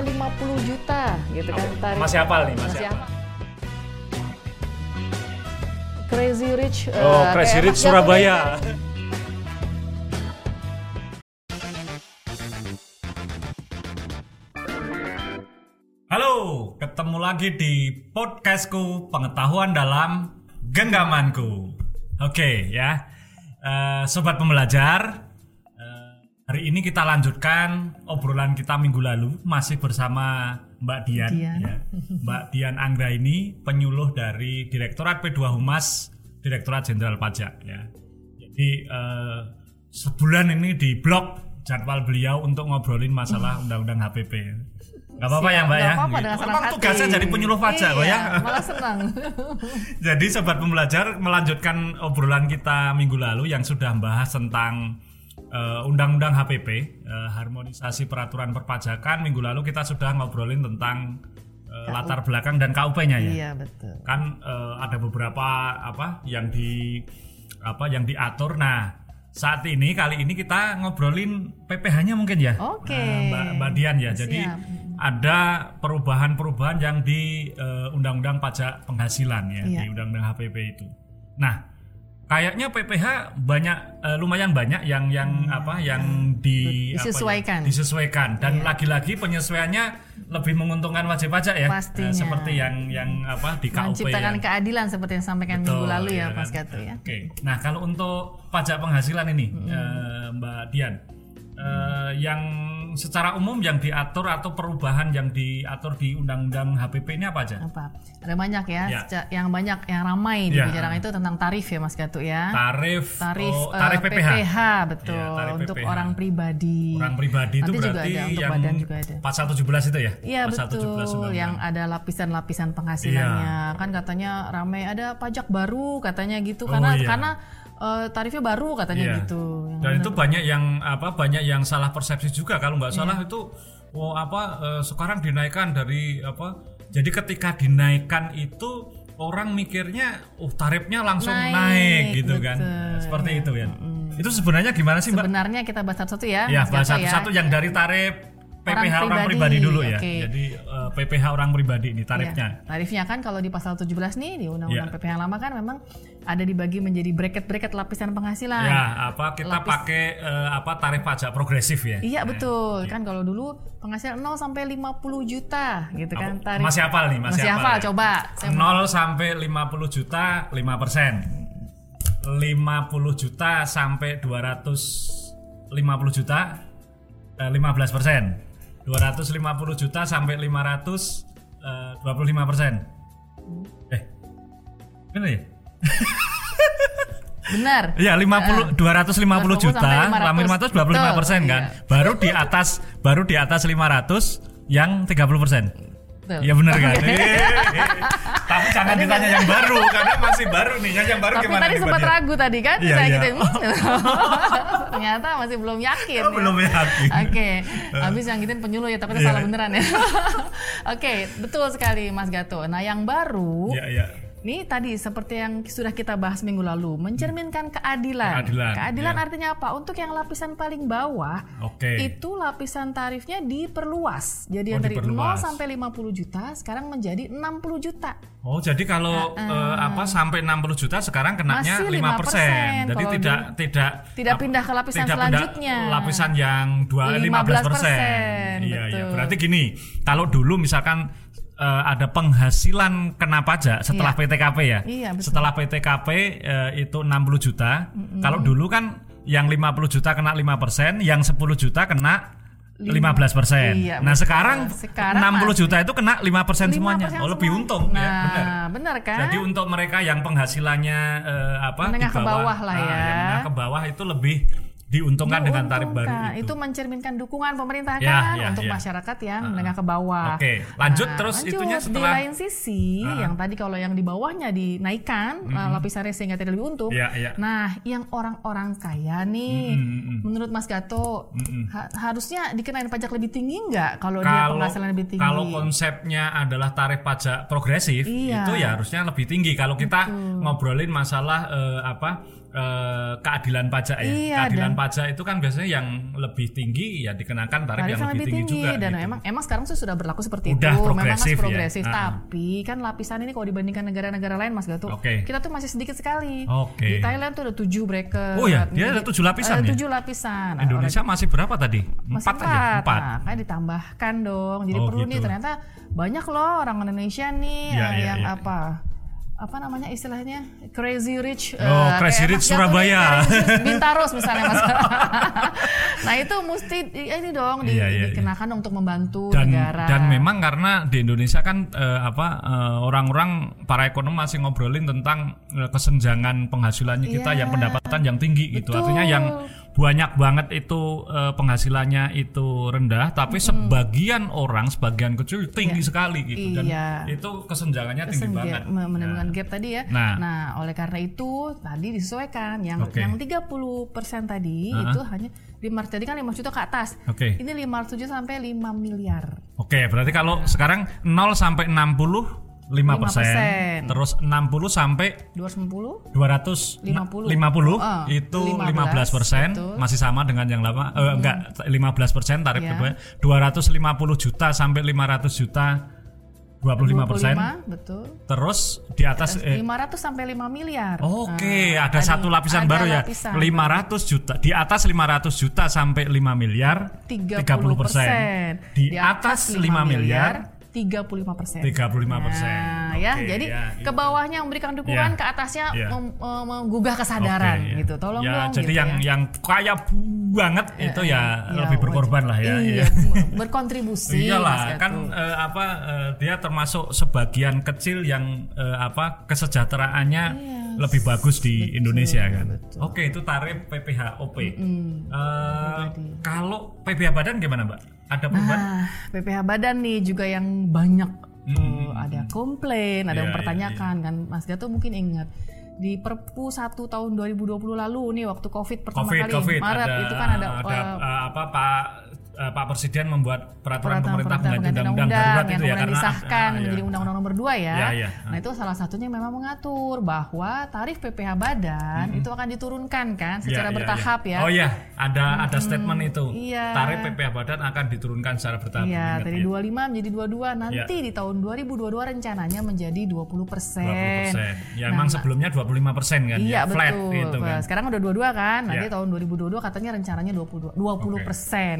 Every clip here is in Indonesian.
sampai 50 juta gitu kan tarif. Masih hafal nih, masih Masih hafal. Crazy Rich eh, Oh, Crazy Rich Surabaya. nih. Halo, ketemu lagi di podcastku Pengetahuan dalam Genggamanku. Oke ya, Eh, sobat pembelajar, hari ini kita lanjutkan obrolan kita minggu lalu masih bersama Mbak Dian, Dian. ya. Mbak Dian Anggra ini penyuluh dari Direktorat P2 Humas Direktorat Jenderal Pajak ya. Jadi eh, sebulan ini di blok jadwal beliau untuk ngobrolin masalah undang-undang HPP. Gak apa-apa ya Mbak ya. dengan Gitu. Memang tugasnya jadi penyuluh pajak kok Iya, ya. Malah senang. Jadi sobat pembelajar melanjutkan obrolan kita minggu lalu yang sudah membahas tentang eh, undang-undang HPP, eh, harmonisasi peraturan perpajakan. Minggu lalu kita sudah ngobrolin tentang eh, latar belakang dan KUP-nya ya. Iya betul. Kan eh, ada beberapa apa yang di apa yang diatur. Nah, saat ini kali ini kita ngobrolin PPh-nya mungkin ya. Oke. Eh, Mbak, Mbak Dian ya. Jadi Siap. ada perubahan-perubahan yang di Undang-Undang Pajak Penghasilan ya, Iya. di Undang-Undang HPP itu. Nah, kayaknya PPh banyak eh, lumayan banyak yang yang apa yang di apa ya, Hmm. Disesuaikan. Iya. disesuaikan dan lagi-lagi penyesuaiannya lebih menguntungkan wajib pajak ya. Pastinya. Eh, seperti yang yang apa di KUP Menciptakan ya. keadilan seperti yang sampaikan Betul, minggu lalu ya, iya Mas? Gato ya. Oke. Nah, kalau untuk pajak penghasilan ini eh, Mbak Dian eh, yang secara umum yang diatur atau perubahan yang diatur di Undang-Undang HPP ini apa aja? Apa? Ada banyak ya, Ya. yang banyak yang ramai Ya. dibicarakan itu tentang tarif ya Mas Gato ya. Tarif tarif oh, eh, tarif PPh. betul Iya, tarif untuk PPh. orang pribadi. Orang pribadi itu Nanti juga berarti ada, untuk yang badan juga ada. 4117 itu ya? Iya 4117 betul, Undang-Undang. yang ada lapisan-lapisan penghasilannya. Iya. Kan katanya ramai ada pajak baru katanya gitu Oh, karena iya. karena eh, tarifnya baru katanya Iya. gitu. Yang Dan itu banyak yang apa banyak yang salah persepsi juga kalau nggak salah Iya. itu oh apa eh, sekarang dinaikkan dari apa jadi ketika dinaikkan itu orang mikirnya oh tarifnya langsung naik, Naik, gitu kan betul. seperti itu ya itu sebenarnya gimana sih mbak Sebenarnya kita bahas satu-satu ya. ya Mas bahas Gato satu-satu yang dari tarif PPh orang, Orang pribadi, pribadi, dulu ya. Oke. jadi eh, PPh orang pribadi ini tarifnya Iya, tarifnya. Kan kalau di pasal 17 nih di undang-undang Iya. PPh lama kan memang ada dibagi menjadi bracket-bracket lapisan penghasilan. ya apa kita Lapis- pakai eh, apa tarif pajak progresif ya. Iya betul. kan kalau dulu penghasilan 0 sampai 50 juta gitu kan Aku tarif. Masih hafal nih masih, masih hafal, ya? coba. Saya mau- 0 sampai 50 juta 5 persen. 50 juta sampai 250 juta eh, 15 persen 250 juta sampai 500 eh, 25 persen. Eh bener ya? benar. Iya 50 250 250 juta sampai sampai 500 500. 25 persen kan? Iya. baru di atas baru di atas 500 yang 30 persen Betul. Iya bener kan? Tapi jangan ditanya yang baru karena masih baru nih. Yang, yang baru tapi gimana tadi sempat ragu tadi kan Iya, iya. "Hmm." ternyata masih belum yakin Oh, ya. belum yakin. Oke, habis yang gituin penyuluh ya, tapi Iya. salah beneran ya. Oke, betul sekali Mas Gato. Nah, yang baru Iya iya. Ini tadi seperti yang sudah kita bahas minggu lalu, mencerminkan keadilan. Keadilan, ya. artinya apa? Untuk yang lapisan paling bawah, Oke. itu lapisan tarifnya diperluas. Jadi Oh, yang dari 0 diperluas. sampai 50 juta sekarang menjadi 60 juta. Oh jadi kalau eh, apa sampai 60 juta sekarang kenanya Masih 5 persen. 5%, Jadi tidak tidak Tidak ap- pindah ke lapisan tidak selanjutnya. Lapisan yang dua 15 persen. 15%, Iya iya. Berarti gini, kalau dulu misalkan eh, ada penghasilan kena pajak setelah Iya. PTKP ya. Iya, betul. Setelah PTKP eh, itu 60 juta. Kalau dulu kan yang 50 juta kena 5 persen, yang 10 juta kena 15 persen. Iya, nah betul. sekarang, Sekarang 60 masih. juta itu kena 5 persen 5% semuanya. Oh lebih semua. untung nah, ya, benar. benar kan? Jadi untuk mereka yang penghasilannya eh, apa Menengah di ke bawah lah ah, ya. yang menengah ke bawah itu lebih diuntungkan dengan tarif baru Diuntungkan. itu. mencerminkan dukungan pemerintah Ya, kan ya, untuk ya. masyarakat yang menengah ke bawah. Oke, lanjut terus itunya setelah- di lain sisi yang tadi kalau yang di bawahnya dinaikkan uh, lapisannya sehingga tidak lebih untung. Iya, iya. Nah, yang orang-orang kaya nih, Mm, mm, mm. menurut Mas Gato ha- harusnya dikenain pajak lebih tinggi nggak kalau dia Kalau penghasilan lebih tinggi? kalau konsepnya adalah tarif pajak progresif Iya. itu ya harusnya lebih tinggi. Kalau kita ngobrolin masalah eh, apa eh, keadilan pajak ya, Iya, keadilan dan pajak itu kan biasanya yang lebih tinggi ya dikenakan tarif, tarif yang yang lebih tinggi, juga. dan gitu. emang emang sekarang tuh sudah berlaku seperti Udah itu. Memang progresif ya. progresif, Ah. tapi kan lapisan ini kalau dibandingkan negara-negara lain Mas Gatot, Oke. kita tuh masih sedikit sekali. Oke. Di Thailand tuh ada tujuh bracket. Oh ya, dia ada tujuh lapisan Ada ya? tujuh lapisan. Nah, Indonesia masih berapa tadi? masih Empat aja. Empat. Nah, kan ditambahkan dong. Jadi Oh, perlu nih gitu. ternyata banyak loh orang Indonesia nih eh, iya, yang iya. apa? Apa namanya istilahnya? Crazy rich. Oh, eh, Crazy Rich Surabaya. Bintaros misalnya Mas. nah, itu mesti di- ini dong di- Iya, iya, dikenakan dong untuk membantu dan negara. dan memang karena di Indonesia kan eh, apa eh, orang-orang para ekonom masih ngobrolin tentang eh, kesenjangan penghasilannya kita Iya. yang pendapatan yang tinggi gitu Betul. artinya yang banyak banget itu eh, penghasilannya itu rendah tapi sebagian orang sebagian kecil tinggi sekali gitu dan Iya. itu kesenjangannya tinggi Kesenja- banget me- menimbulkan gap tadi ya. Nah. oleh karena itu tadi disesuaikan yang Oke. yang 30% tadi itu hanya 5 tadi kan 5 juta ke atas. oke Ini 507 sampai 5 miliar. oke berarti kalau sekarang 0 sampai 60 5 persen 5%. terus 60 sampai 210 250 50. 50 Ah, itu 15, 15 persen masih sama dengan yang lama eh, enggak 15 persen tarif Iya. kedua 250 juta sampai 500 juta 25 persen 25, betul. terus di atas eh, 500 sampai 5 miliar. Oke, Nah, ada tadi satu lapisan ada baru ya. lapisan 500 juta. Di atas 500 juta sampai 5 miliar 30 persen. Di atas 5 miliar 35 persen. 35 persen. Nah, ya, Oke, jadi ya, ke bawahnya memberikan dukungan, Ya. ke atasnya Ya. mem- eh, menggugah kesadaran Oke, ya. gitu. Tolong ya, dong jadi gitu yang ya. yang kaya banget itu ya, Ya, lebih berkorban lah ya. Iya, ya. berkontribusi. Iyalah kan eh, apa eh, dia termasuk sebagian kecil yang eh, apa kesejahteraannya lebih bagus di Indonesia kan. Oke itu tarif PPHOP. Eh, kalau PPH badan gimana mbak? Ada perubahan? Nah, PPH badan nih juga yang banyak eh, ada komplain, ada Iya, yang mempertanyakan kan. Mas Gatot mungkin ingat di Perpu 1 tahun 2020 lalu nih waktu Covid pertama Covid, kali Covid Maret ada, itu kan ada, ada eh, apa Pak eh, Pak Presiden membuat peraturan, peraturan pemerintah pengganti undang-undang darurat yang itu ya karena disahkan ah, ya. menjadi undang-undang nomor 2 ya. Ya, ya. Nah, itu salah satunya memang mengatur bahwa tarif PPH badan itu akan diturunkan kan secara Ya, ya, bertahap ya. Oh iya, ada ada statement itu. Iya. Tarif PPH badan akan diturunkan secara bertahap. Iya, dari ya. 25 menjadi 22. Nanti di tahun 2022 rencananya menjadi 20 persen. 20%. Ya emang sebelumnya 25 persen kan Iya ya, flat betul. itu kan. Nah, Sekarang udah 22 kan. Nanti Iya. tahun 2022 katanya rencananya 20 20 persen.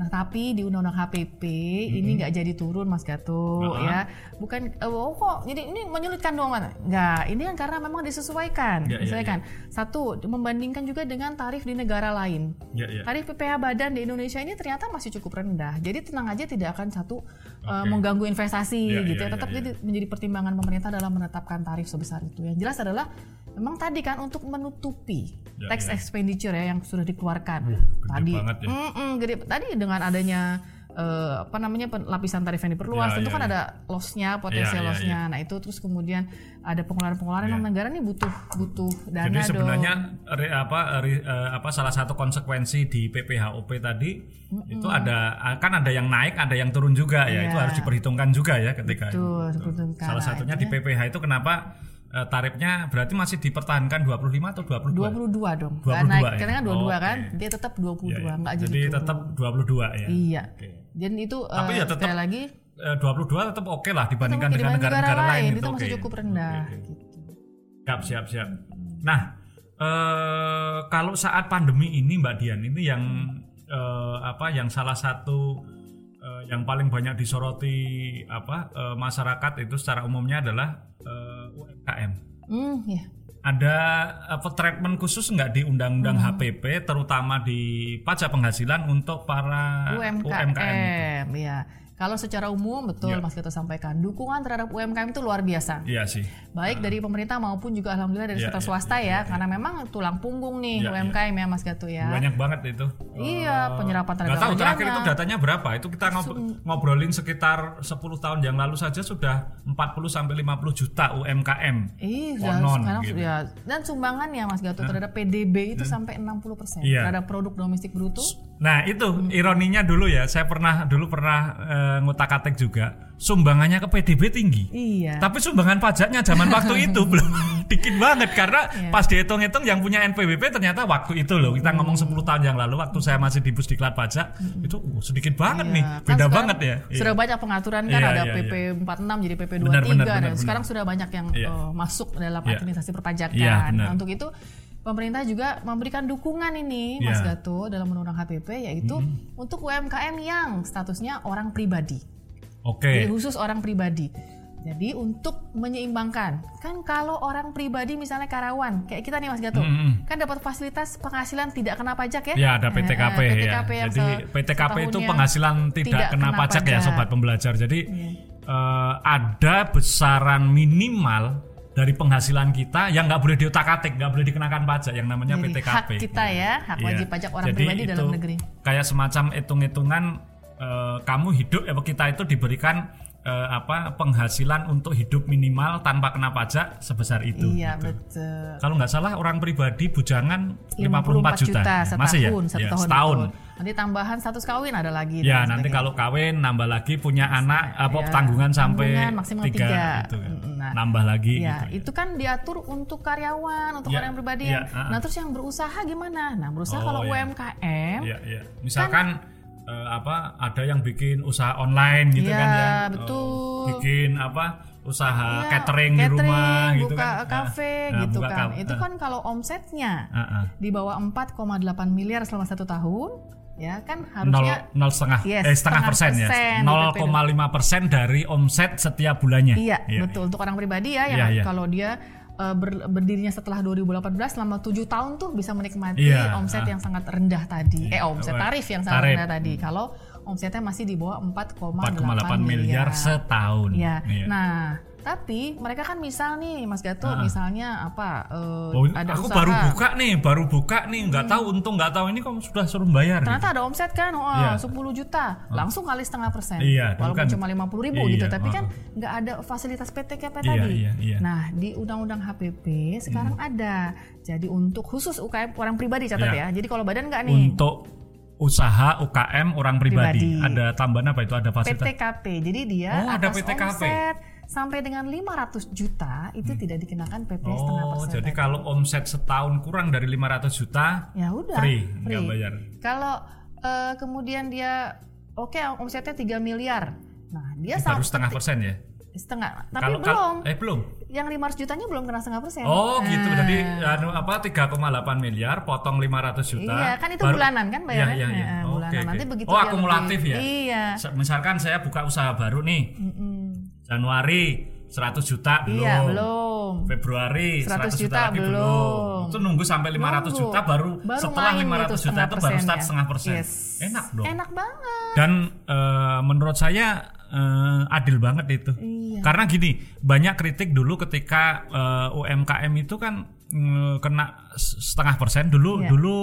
Nah tapi di Undang-Undang HPP ini nggak jadi turun Mas Gato ya. Bukan eh, oh kok jadi ini menyulitkan dong mana? Nggak. Ini kan karena memang disesuaikan. Iya, iya, disesuaikan. Satu membandingkan juga dengan tarif di negara lain. Ya, ya. Tarif PPH badan di Indonesia ini ternyata masih cukup rendah. Jadi tenang aja tidak akan satu uh, mengganggu investasi Iya, gitu iya, ya. Tetap iya, jadi menjadi pertimbangan pemerintah dalam menetapkan tarif sebesar itu. Yang jelas adalah memang tadi kan untuk menutupi Ya, tax ya. expenditure ya yang sudah dikeluarkan. gede tadi banget ya. Mm-mm, gede. Tadi dengan adanya eh, apa namanya lapisan tarif yang diperluas, Ya, tentu ya, kan ya. ada lossnya, potensial Ya, ya, lossnya. Nah itu terus kemudian ada pengeluaran-pengeluaran Ya. yang negara nih butuh butuh dana Jadi sebenarnya dong. re- apa re- eh, apa salah satu konsekuensi di PPHOP tadi itu ada kan ada yang naik, ada yang turun juga ya. Itu Iya. harus diperhitungkan juga ya ketika Betul, itu. Salah satunya di PPH itu kenapa eh, tarifnya berarti masih dipertahankan 25 atau 22? 22 dong. 22 Nggak naik, ya? karena kan 22 kan, Oke. dia tetap 22, Ya, ya. nggak jadi, Jadi tetap 22 ya. Iya. Oke. Dan itu Tapi eh, ya tetap sekali lagi Eh, 22 tetap oke lah dibandingkan dengan negara-negara lain, itu itu masih oke. cukup rendah. Oke. Gitu. Siap, siap, siap. Nah, eh, kalau saat pandemi ini Mbak Dian ini yang eh, apa yang salah satu eh, yang paling banyak disoroti apa eh, masyarakat itu secara umumnya adalah eh, UMKM. Hmm, ya. Ada apa treatment khusus nggak di Undang-Undang HPP terutama di pajak penghasilan untuk para UMKM, UMKM, itu? ya. Kalau secara umum betul Iya. Mas Kita sampaikan dukungan terhadap UMKM itu luar biasa. Iya sih. Baik dari pemerintah maupun juga alhamdulillah dari Iya, sektor iya, swasta ya, karena memang tulang punggung nih Iya, UMKM ya Mas Gato ya. Banyak banget itu. Iya, penyerapan tenaga Nggak tahu terakhir kerjanya. itu datanya berapa? Itu kita ngob- ngobrolin sekitar 10 tahun yang lalu saja sudah 40 sampai 50 juta UMKM. Iya, Konon, sekarang gitu. ya. Dan sumbangannya Mas Gatot terhadap PDB itu sampai 60% Iya. terhadap produk domestik bruto. Nah, itu ironinya dulu ya. Saya pernah dulu pernah eh, ngutak-atik juga sumbangannya ke PDB tinggi. Iya. Tapi sumbangan pajaknya zaman waktu itu belum dikit banget karena Iya. pas dihitung-hitung yang punya NPWP ternyata waktu itu loh kita ngomong 10 tahun yang lalu waktu saya masih di Pusdiklat Pajak itu uh, sedikit banget Iya. nih Kan beda sekarang banget ya. Sudah banyak pengaturan kan Iya, ada iya, PP 46 jadi PP 23 Benar, benar, dan benar, sekarang sudah banyak yang Iya. eh, masuk dalam Iya. administrasi perpajakan. Iya, benar. nah, untuk itu pemerintah juga memberikan dukungan ini Mas Iya. Gato dalam undang-undang HPP yaitu untuk UMKM yang statusnya orang pribadi. Jadi Oke. khusus orang pribadi. Jadi untuk menyeimbangkan, kan kalau orang pribadi misalnya karyawan, kayak kita nih Mas Gato, Mm-mm. kan dapat fasilitas penghasilan tidak kena pajak ya? Ya ada PTKP, eh, ya. PTKP yang Jadi PTKP itu penghasilan tidak, kena, pajak, ya sobat pembelajar. Jadi Iya. eh, ada besaran minimal dari penghasilan kita yang nggak boleh diotak-atik, nggak boleh dikenakan pajak yang namanya Jadi PTKP. hak kita ya, hak Iya. wajib pajak orang Jadi pribadi dalam itu negeri. Kayak semacam hitung-hitungan eh, kamu hidup eh, kita itu diberikan eh, apa penghasilan untuk hidup minimal tanpa kena pajak sebesar itu. Iya gitu. betul. Kalau nggak salah orang pribadi bujangan 54 54 juta, setahun, masih ya? satu Ya, tahun. setahun. Nanti tambahan status kawin ada lagi. Ya nanti sebagainya. kalau kawin nambah lagi punya anak apa Ya, tanggungan sampai tanggungan maksimal tiga, tiga. gitu kan. Nah. nambah lagi Ya, gitu. itu kan diatur untuk karyawan, untuk Ya, orang pribadi. ya, ah, ah. Nah, terus yang berusaha gimana? Nah, berusaha Oh, kalau ya. UMKM, Iya, iya. Misalkan eh, apa ada yang bikin usaha online gitu Iya, kan ya. Eh, betul. bikin apa usaha ya, catering, di rumah gitu buka kan. kafe Nah, gitu buka kan. ka- Itu eh, kan kalau omsetnya eh, eh. di bawah 4,8 miliar selama satu tahun, ya kan harusnya nol setengah Yes, eh setengah persen setengah ya persen 0,5 persen dari omset setiap bulannya Iya, betul. Untuk orang pribadi ya, yang Iya, iya. kalau dia uh, ber- berdirinya setelah 2018 selama tujuh tahun tuh bisa menikmati Iya, omset ah. yang sangat rendah tadi. Eh, omset tarif yang sangat tarif. rendah tadi. Kalau omsetnya masih di bawah 4,8 4,8 miliar setahun Iya. Iya. Nah, tapi mereka kan misal nih, Mas Gato, Ah. misalnya apa? uh, Oh, ada aku usaha. baru buka nih, baru buka nih, nggak tahu untung nggak tahu ini kok sudah suruh bayar. Ternyata ada omset kan, oh, Iya. 10 juta, langsung kali setengah persen. Iya, Walaupun kan- cuma 50 ribu iya, gitu, tapi oh. kan nggak ada fasilitas PTKP Iya, tadi. iya, iya. Nah, di Undang-Undang HPP sekarang ada. Jadi untuk khusus UKM orang pribadi catat Iya. ya. Jadi kalau badan nggak nih. Untuk usaha UKM orang pribadi, Pribadi. ada tambahan apa itu? Ada fasilitas? PTKP. Jadi dia Oh, ada PTKP. omset sampai dengan 500 juta itu tidak dikenakan PP setengah Oh, persen. jadi tadi. kalau omset setahun kurang dari 500 juta, ya udah free, nggak bayar. Kalau eh, kemudian dia oke omsetnya 3 miliar. Nah, dia Ini baru setengah persen ya? setengah tapi Kalau belum kal- eh belum. yang 500 jutanya belum kena setengah persen Oh gitu. Nah, Jadi anu apa 3,8 miliar potong 500 juta. iya kan itu baru- bulanan kan bayarnya Iya, iya, iya. Nah, Oke, bulanan nanti oke. begitu Oh akumulatif lebih- ya. iya Misalkan saya buka usaha baru nih, Mm-mm. Januari 100 juta belum. iya belum Februari 100 100, juta, juta lagi belum. belum. Itu nunggu sampai 500 Nunggu. juta baru, Baru setelah main 500 itu juta itu baru start setengah persen. Yes. Enak dong. enak banget Dan eh, menurut saya eh, adil banget itu. Iya. Karena gini, banyak kritik dulu ketika eh, UMKM itu kan mm, kena setengah persen dulu Iya. dulu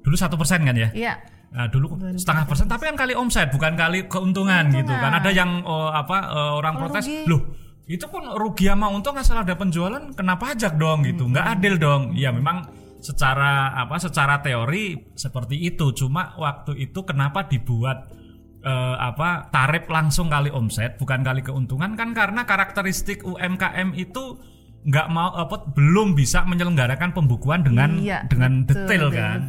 dulu satu persen kan ya. iya Nah, dulu setengah persen, tapi kan kali omset bukan kali keuntungan, gitu kan. Ada yang oh, apa eh, orang Kalau protes, rugi. loh itu pun rugi sama untung asal ada penjualan, kena pajak dong gitu, nggak adil dong. Ya memang secara apa, secara teori seperti itu. Cuma waktu itu kenapa dibuat eh, apa tarif langsung kali omset, bukan kali keuntungan kan karena karakteristik UMKM itu nggak mau apa belum bisa menyelenggarakan pembukuan dengan Iya, dengan betul, detail betul, kan.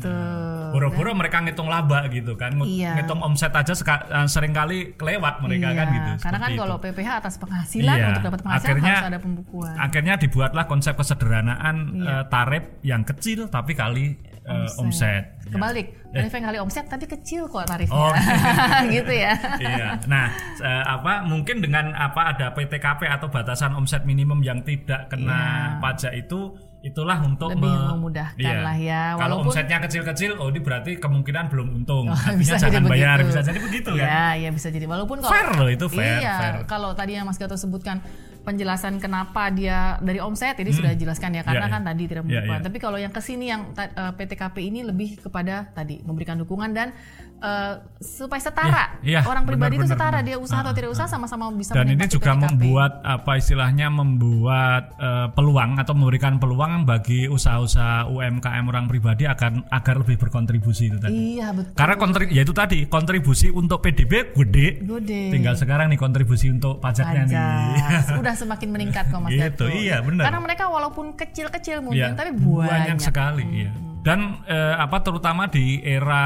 Boro-boro mereka ngitung laba gitu kan, Iya. ngitung omset aja eh, sering kali kelewat mereka Iya, kan gitu. karena kan kalau itu. PPH atas penghasilan Iya, untuk dapat penghasilan akhirnya- harus ada pembukuan akhirnya dibuatlah konsep kesederhanaan Iya. eh, tarif yang kecil tapi kali eh, omset. Ya. kebalik tarif yang kali omset tapi kecil kok tarifnya Oh. gitu ya iya. Nah, eh, apa mungkin dengan apa ada PTKP atau batasan omset minimum yang tidak kena Iya. pajak itu itulah untuk Lebih me- memudahkan iya. lah ya, Kalau walaupun- omsetnya kecil-kecil, oh ini berarti kemungkinan belum untung. Oh, Artinya bisa jangan jadi bayar, begitu. bisa jadi begitu kan. Iya, iya bisa jadi. Walaupun kalau Fair loh itu fair, Iya, fair. kalau tadi yang Mas Gato sebutkan penjelasan kenapa dia dari omset ini sudah dijelaskan ya karena Ya, ya. kan tadi tidak membuka. ya. Tapi kalau yang ke sini yang ta- eh, PTKP ini lebih kepada tadi memberikan dukungan dan eh, supaya setara Ya, ya, orang pribadi itu benar, setara benar. dia usaha atau tidak usaha sama-sama bisa dan ini juga PTKP. membuat apa istilahnya membuat eh, peluang atau memberikan peluang bagi usaha-usaha UMKM orang pribadi agar agar lebih berkontribusi itu tadi. Iya betul. Karena kontri ya itu tadi kontribusi untuk PDB gede. Gede. Tinggal sekarang nih kontribusi untuk pajaknya nih. Pajak. Sudah semakin meningkat kok Mas Gitu, iya, benar. Karena mereka walaupun kecil-kecil mungkin Iya, tapi banyak. sekali iya. dan eh, apa terutama di era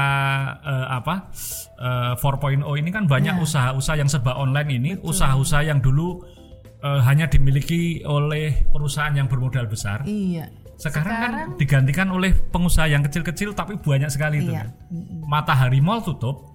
eh, apa eh, 4.0 ini kan Iya. banyak usaha-usaha yang serba online ini usaha-usaha yang dulu eh, hanya dimiliki oleh perusahaan yang bermodal besar Iya. sekarang, kan digantikan oleh pengusaha yang kecil-kecil tapi banyak sekali itu Iya. kan. Matahari Mall tutup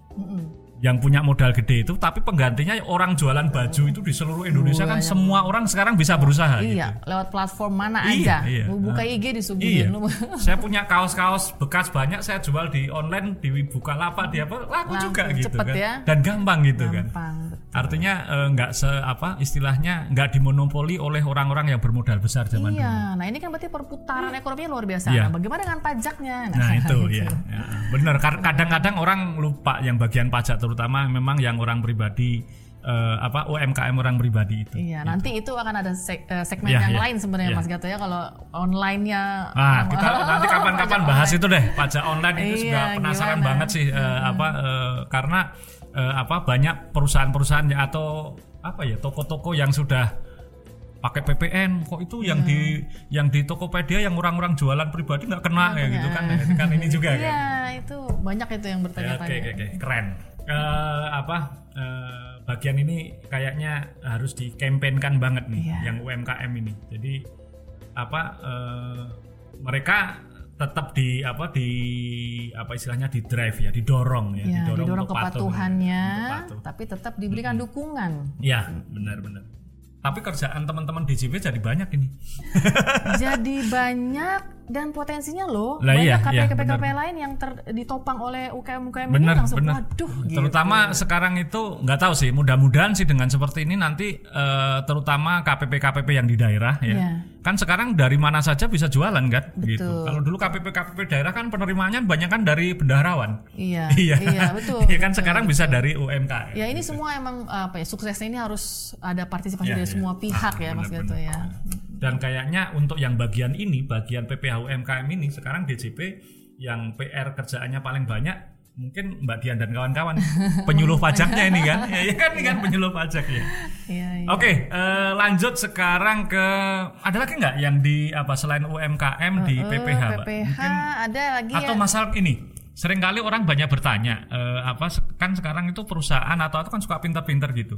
yang punya modal gede itu tapi penggantinya orang jualan baju itu di seluruh Indonesia kan semua orang sekarang bisa berusaha gitu. Iya, lewat platform mana Iya, aja. iya. Mau buka IG disuguhin Iya. lu. saya punya kaos-kaos bekas banyak saya jual di online di buka lapak di apa laku juga gitu cepet kan. ya. Dan gampang gitu kan. Gampang. Artinya eh, nggak se apa istilahnya nggak dimonopoli oleh orang-orang yang bermodal besar zaman dulu. Iya, nah ini kan berarti perputaran ekonominya luar biasa. Iya. Nah, bagaimana dengan pajaknya? Nah itu ya, ya. bener. Kar- Kadang-kadang orang lupa yang bagian pajak terutama memang yang orang pribadi eh, apa UMKM orang pribadi itu. Iya, nanti itu akan ada seg- eh, segmen Iya, yang iya. lain sebenarnya Iya. Mas Gato ya kalau online-nya Ah, kita nanti kapan-kapan bahas online. itu deh pajak online itu Iya, juga penasaran gimana? banget sih eh, apa eh, karena eh, apa banyak perusahaan-perusahaan ya atau apa ya toko-toko yang sudah pakai PPN kok itu yang di yang di Tokopedia yang orang-orang jualan pribadi nggak kena ya gitu kan kan ini juga kan Iya, itu banyak itu yang Ya, bertanya-tanya. Oke oke oke keren. Eh, apa eh, bagian ini kayaknya harus dikampanyekan banget nih Iya. yang UMKM ini. Jadi apa eh, mereka tetap di apa di apa istilahnya di drive ya, didorong ya, Ya, didorong, didorong untuk patuh. kepatuhannya, Untuk patuh. tapi tetap diberikan dukungan. Ya, benar-benar. Tapi kerjaan teman-teman DJP jadi banyak ini. Jadi banyak dan potensinya loh Lah iya, banyak iya, KPK-KPK lain yang ter- ditopang oleh UKM-UKM ini Benar, langsung benar. waduh gitu. Terutama sekarang itu nggak tahu sih, mudah-mudahan sih dengan seperti ini nanti eh, terutama KPP-KPP yang di daerah ya. Iya. Kan sekarang dari mana saja bisa jualan kan gitu. Betul. Kalau dulu KPP-KPP daerah kan penerimaannya banyak kan dari bendaharawan. Iya, Iya. iya betul. Iya kan betul. sekarang bisa dari UMKM. Ya ini semua emang apa ya suksesnya ini harus ada partisipasi Iya, dari iya. semua pihak Ah, ya Mas benar, Gato ya. Dan kayaknya untuk yang bagian ini, bagian PPH UMKM ini sekarang DJP yang PR kerjaannya paling banyak mungkin Mbak Dian dan kawan-kawan penyuluh pajaknya ini kan. Ya, ya kan ini kan penyuluh pajak ya. Iya, iya. Oke, eh, lanjut sekarang ke ada lagi nggak yang di apa selain UMKM di Eh, PPH, Mbak? PPH ada lagi Atau ya. masalah ini, sering kali orang banyak bertanya, eh, apa kan sekarang itu perusahaan atau atau kan suka pinter-pinter gitu,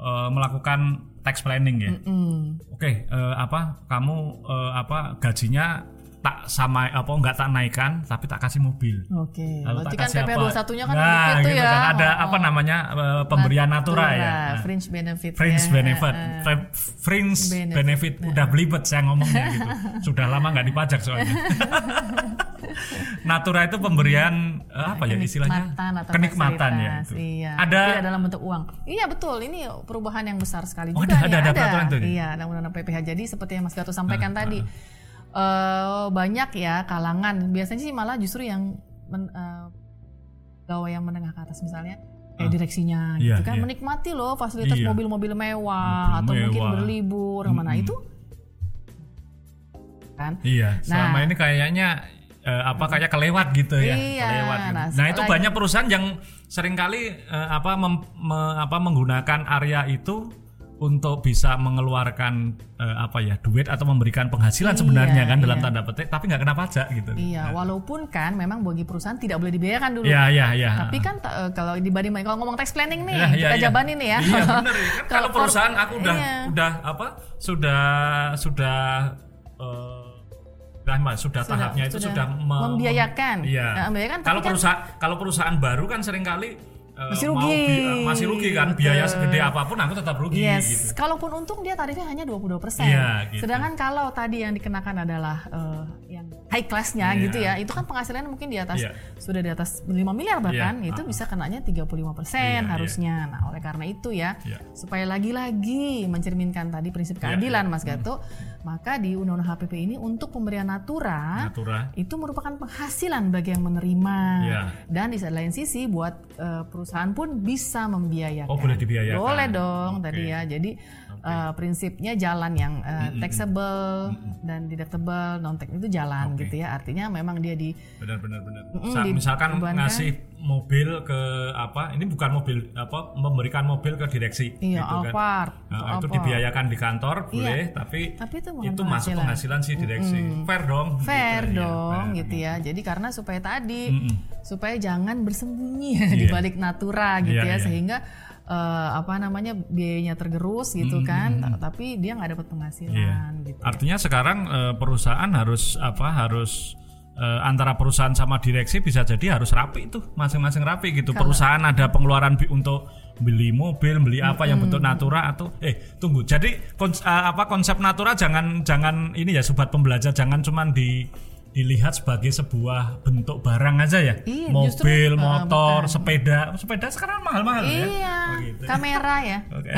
eh, melakukan tax planning ya. Hmm. Oke, eh, apa kamu eh, apa gajinya tak sama apa nggak tak naikkan, tapi tak kasih mobil. Oke. Lalu Berarti tak kan PP apa? 21-nya kan nah, begitu gitu ya. kan. Ada Oh, apa namanya eh, pemberian natura, ya. Nah. Fringe benefit. Fringe ya. benefit, eh. Fre- fringe Benefit. benefit, udah belibet saya ngomongnya gitu. Sudah lama nggak dipajak soalnya. Natura itu pemberian apa ya istilahnya? kenikmatan atau Kenikmatan ya. itu. Iya. Ada Tidak dalam bentuk uang. Iya betul. Ini perubahan yang besar sekali Oh, juga. ada- nih. ada- ada peraturan ya? Iya, ada undang-undang PPH. Jadi seperti yang Mas Gato sampaikan Ah, tadi, eh, banyak ya kalangan. Biasanya sih malah justru yang men, eh, pegawai yang menengah ke atas misalnya. Kayak direksinya Iya, gitu kan iya. menikmati loh fasilitas Iya. mobil-mobil Mobil mewah atau mungkin mewah. berlibur ke mana Mm-mm. itu kan Iya, selama Nah. ini kayaknya eh, apa kayak kelewat gitu ya, Iya, kelewat. gitu. nah, Nah, itu banyak perusahaan yang sering kali eh, apa mem- me- apa menggunakan area itu untuk bisa mengeluarkan eh, apa ya duit atau memberikan penghasilan Iya, sebenarnya kan dalam iya. tanda petik, tapi nggak kena pajak gitu. Iya, walaupun kan memang bagi perusahaan tidak boleh dibayarkan dulu. Iya, iya, iya. Tapi kan eh, kalau dibanding kalau ngomong tax planning nih, Iya, iya, kita iya. jabanin nih ya. Iya bener ya. Kan kalau perusahaan aku udah iya. udah apa sudah sudah eh, sudah sudah, Sudah- tahapnya itu sudah sudah me- membiayakan. Iya. Nah, membiayakan, kalau kan- perusahaan kalau perusahaan baru kan sering kali eh, Masih mau rugi. bi- eh, masih rugi kan Betul. biaya segede apa pun aku tetap rugi Yes, gitu. kalaupun untung dia tarifnya hanya 22%. Iya, gitu. Sedangkan kalau tadi yang dikenakan adalah eh, yang high class-nya Iya. gitu ya, itu kan penghasilannya mungkin di atas Iya. sudah di atas 5 miliar bahkan, Iya, itu ah, bisa kenanya 35% Iya, harusnya. Nah, oleh karena itu ya, Iya. supaya lagi-lagi mencerminkan tadi prinsip Iya, keadilan iya. Mas Gato, maka di Undang-Undang HPP ini untuk pemberian natura Natura. itu merupakan penghasilan bagi yang menerima Iya. dan di lain sisi buat eh, perusahaan pun bisa membiayakan. Oh, boleh dibiayakan. Boleh dong Oke. tadi ya. Jadi eh, prinsipnya jalan yang eh, taxable dan deductible, non tax itu jalan Oke. gitu ya. Artinya memang dia di benar benar benar Sa- di- misalkan ngasih mobil ke apa ini bukan mobil apa memberikan mobil ke direksi iya gitu kan Nah, itu dibiayakan di kantor Iya. boleh tapi Tapi itu itu masuk penghasilan. si direksi fair dong fair gitu, iya, dong fair. gitu ya. Jadi karena supaya tadi Mm-mm. supaya jangan bersembunyi ya di balik natura gitu Iya, ya iya. sehingga eh, apa namanya biayanya tergerus gitu kan tapi dia nggak dapat penghasilan Iya. gitu. Artinya sekarang eh, perusahaan harus apa harus eh, antara perusahaan sama direksi bisa jadi harus rapi itu masing-masing rapi gitu. Perusahaan ada pengeluaran bi- untuk beli mobil, beli apa yang bentuk natura atau eh tunggu. Jadi kons- apa konsep natura jangan jangan ini ya sobat pembelajar jangan cuman di dilihat sebagai sebuah bentuk barang aja ya. Iya, mobil, justru, motor, bukan. sepeda. Sepeda sekarang mahal-mahal ya. Iya, Oh, gitu. kamera ya. Oke.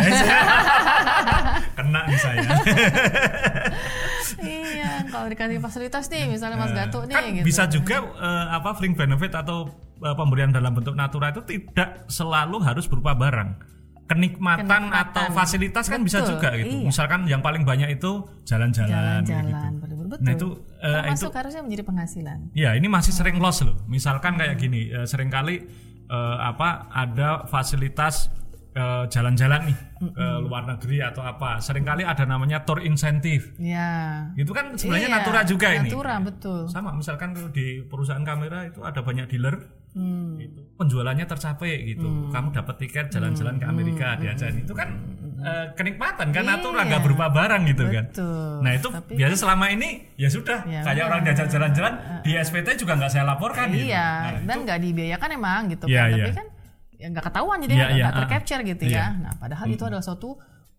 Kena nih saya. iya, kalau dikasih fasilitas nih, misalnya Mas Gato nih kan gitu. bisa juga eh, apa fling benefit atau eh, pemberian dalam bentuk natura itu tidak selalu harus berupa barang kenikmatan, Kenikmatan. atau fasilitas kan bisa juga gitu iya. misalkan yang paling banyak itu jalan-jalan gitu. Betul nah itu eh, Termasuk itu harusnya menjadi penghasilan. ya ini masih sering loss loh misalkan kayak gini eh, sering kali eh, apa ada fasilitas eh, jalan-jalan nih ke luar negeri atau apa sering kali ada namanya tour insentif Ya. itu kan sebenarnya Iya, natura juga ini Natura betul. sama misalkan kalau di perusahaan kamera itu ada banyak dealer Hmm. gitu. penjualannya tercapai gitu kamu dapat tiket jalan-jalan ke Amerika diajarin itu kan eh, kenikmatan kan natura nggak berupa barang gitu kan Iya. Betul. nah itu Tapi- biasa selama ini ya sudah Ya kayak orang diajak jalan-jalan di SPT juga nggak saya laporkan gitu. Iya, Nah, dan nggak dibiayakan emang gitu Iya, kan. Tapi iya. kan ya nggak ketahuan jadi Iya, nggak iya, ah. tercapture gitu Iya. ya. Nah, padahal itu adalah suatu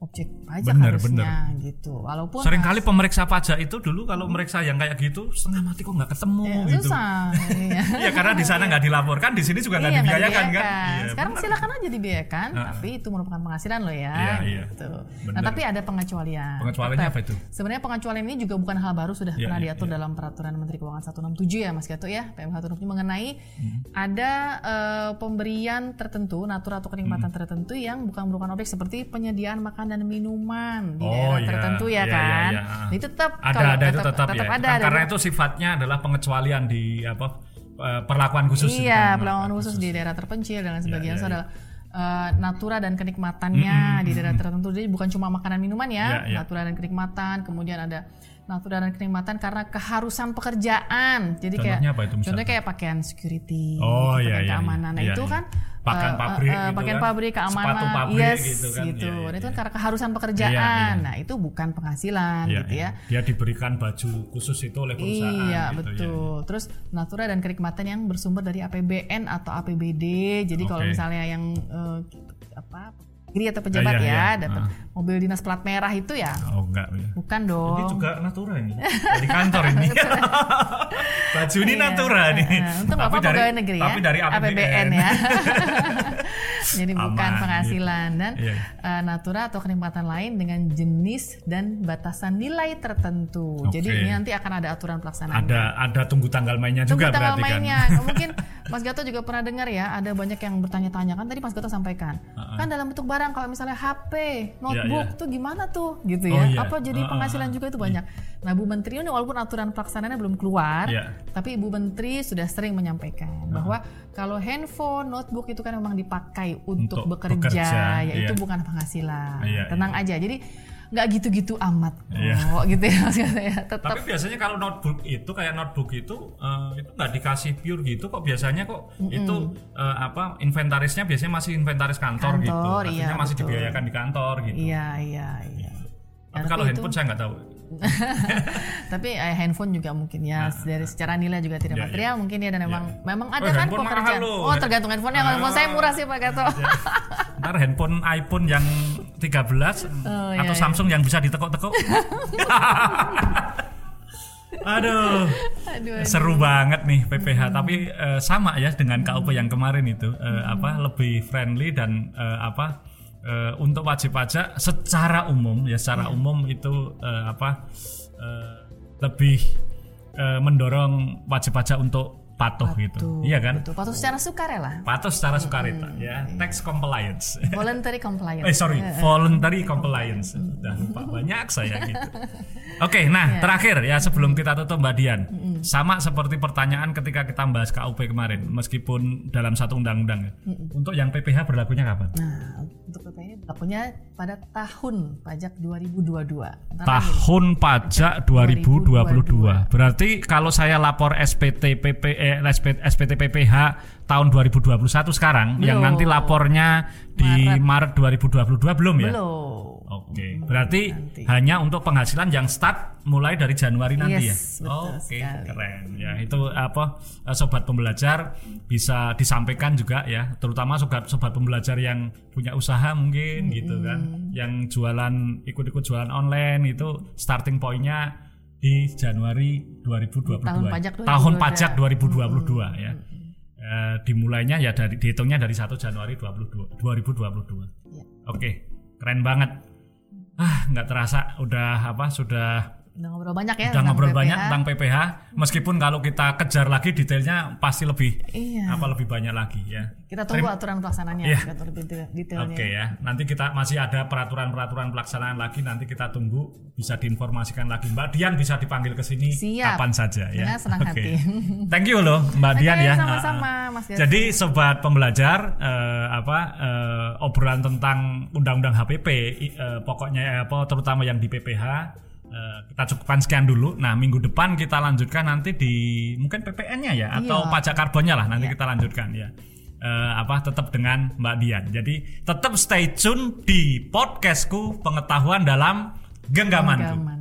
objek pajak Bener, harusnya gitu. Walaupun sering kali pemeriksa pajak itu dulu kalau meriksa yang kayak gitu setengah mati kok nggak ketemu ya, gitu susah. iya. Iya karena di sana nggak dilaporkan di sini juga nggak Iya, dibiayakan kan. Iya, Sekarang benar. silakan aja dibiayakan, tapi itu merupakan penghasilan loh ya. Iya, iya. gitu. Nah, tapi ada pengecualian. pengecualiannya Tetap. apa itu Sebenarnya pengecualian ini juga bukan hal baru sudah Iya, pernah iya, diatur dalam peraturan Menteri Keuangan 167 ya Mas Gato ya PM 167 mengenai Hmm. ada eh, pemberian tertentu natura atau kenikmatan Hmm. tertentu yang bukan merupakan objek seperti penyediaan makan dan minuman di Oh, daerah iya. tertentu ya Iya, iya, kan. iya. Nah, Itu tetap ada kalau ada itu tetap, ya ada Kan ada. karena itu sifatnya adalah pengecualian di apa eh, perlakuan khusus Iya, kan, perlawanan khusus di daerah terpencil dan lain sebagainya iya, itu adalah eh, natura dan kenikmatannya di daerah tertentu. Jadi bukan cuma makanan minuman ya, Iya, iya. natura dan kenikmatan. Kemudian ada natura dan kenikmatan karena keharusan pekerjaan. Jadi kayak Contohnya apa itu misalnya? contohnya kayak pakaian security, Oh, gitu iya, kan, iya, keamanan. Nah, iya, itu iya. kan Pakaian eh, pabrik eh, gitu pakaian kan. pabrik keamanan, Sepatu pabrik yes, gitu kan. gitu. Iya, iya, Nah, itu kan iya. karena keharusan pekerjaan. Iya, iya. Nah, itu bukan penghasilan Iya, gitu iya. ya. dia diberikan baju khusus itu oleh perusahaan Iya gitu, betul. Terus natura dan kenikmatan yang bersumber dari APBN atau APBD. Jadi kalau Oke. misalnya yang eh, apa negeri atau pejabat Iya, ya iya. dapat mobil dinas plat merah itu ya iya. oh enggak ya. bukan ini dong. juga natura ini dari kantor ini baju ini Iya. natura nih Untung tapi Bapak dari pegawai negeri ya. tapi dari APBN, ya. Jadi bukan Aman, penghasilan dan Iya. eh, natura atau kenikmatan lain dengan jenis dan batasan nilai tertentu. Jadi Oke. ini nanti akan ada aturan pelaksanaannya. ada ada tunggu tanggal mainnya Tunggu juga tanggal berarti mainnya. kan Mungkin Mas Gato juga pernah dengar ya, ada banyak yang bertanya-tanya kan tadi Mas Gato sampaikan. Kan dalam bentuk barang kalau misalnya HP, notebook iya. tuh gimana tuh gitu Oh, ya. iya. Apa jadi Ah, ah, penghasilan juga itu banyak. Nah, Bu Menteri ini walaupun aturan pelaksanaannya belum keluar, Iya. tapi Ibu Menteri sudah sering menyampaikan bahwa kalau handphone, notebook itu kan memang dipakai untuk, Untuk bekerja, bekerja, yaitu iya. bukan penghasilan. Iya, Tenang aja. Jadi nggak gitu-gitu amat Iya. kok gitu ya Mas Gato ya. Tetap Tapi biasanya kalau notebook itu kayak notebook itu eh, itu nggak dikasih pure gitu kok biasanya kok itu eh, apa inventarisnya biasanya masih inventaris kantor, gitu. Kantor, Artinya iya, masih betul. dibiayakan di kantor gitu. Iya, iya, iya. Tapi Ya, kalau itu- handphone saya nggak tahu. Tapi eh, handphone juga mungkin ya dari secara nilai juga tidak Ya, material mungkin ya dan memang memang ada Oh, kan pekerjaan. Oh tergantung handphonenya. Kalau handphone saya murah sih Pak Gato. Ntar handphone iPhone yang 13 Oh, atau iya, Samsung yang bisa ditekuk-tekuk. Aduh, Aduh. seru banget nih PPH. Tapi eh, sama ya dengan KUP yang kemarin itu eh, apa lebih friendly dan eh, apa eh, untuk wajib pajak secara umum ya secara umum itu eh, apa eh, lebih eh, mendorong wajib pajak untuk patuh gitu. Iya kan? Betul. Patuh secara sukarela. Patuh secara sukarela ya. Tax compliance. Voluntary compliance. Eh sorry, voluntary compliance. Sudah lupa banyak saya gitu. Oke, nah terakhir ya sebelum kita tutup Mbak Dian, sama seperti pertanyaan ketika kita bahas KUP kemarin, meskipun dalam satu undang-undang ya. Untuk yang PPH berlakunya kapan? Nah, untuk PPH berlakunya pada tahun pajak 2022. Antara Tahun pajak 2022. Berarti kalau saya lapor SPT PP eh, SPT, SPT PPH tahun 2021 sekarang, yang Belum. nanti lapornya di Maret, 2022 belum ya? Belum. Oke, berarti hanya untuk penghasilan yang start mulai dari Januari nanti Yes, ya. Oke, sekali. keren. Ya, itu apa eh, sobat pembelajar bisa disampaikan juga ya, terutama sobat sobat pembelajar yang punya usaha mungkin gitu kan, yang jualan ikut-ikut jualan online itu starting pointnya di Januari 2022. Tahun pajak Tahun 2022. pajak 2022 ya. Eh, dimulainya ya dari dihitungnya dari 1 Januari 22, 2022. Ya. Oke, keren banget. Ah, nggak terasa udah apa sudah Udah ngobrol banyak ya udah ngobrol PPH. banyak tentang PPH. Meskipun kalau kita kejar lagi detailnya pasti lebih Iya. apa lebih banyak lagi ya. Kita tunggu aturan pelaksananya Iya. lebih detailnya. Oke ya, nanti kita masih ada peraturan-peraturan pelaksanaan lagi. Nanti kita tunggu bisa diinformasikan lagi. Mbak Dian bisa dipanggil ke sini kapan saja ya. Dengan senang Oke. hati. Thank you loh Mbak Dian ya. sama-sama. Mas Gatot. Jadi sobat pembelajar eh, apa eh, obrolan tentang undang-undang HPP eh, pokoknya eh, apa terutama yang di PPH kita cukupkan sekian dulu. Nah minggu depan kita lanjutkan nanti di mungkin PPN-nya ya atau Iya. pajak karbonnya lah nanti kita lanjutkan ya. Eh, apa tetap dengan Mbak Dian. Jadi tetap stay tune di podcastku pengetahuan dalam genggamanku. Genggaman.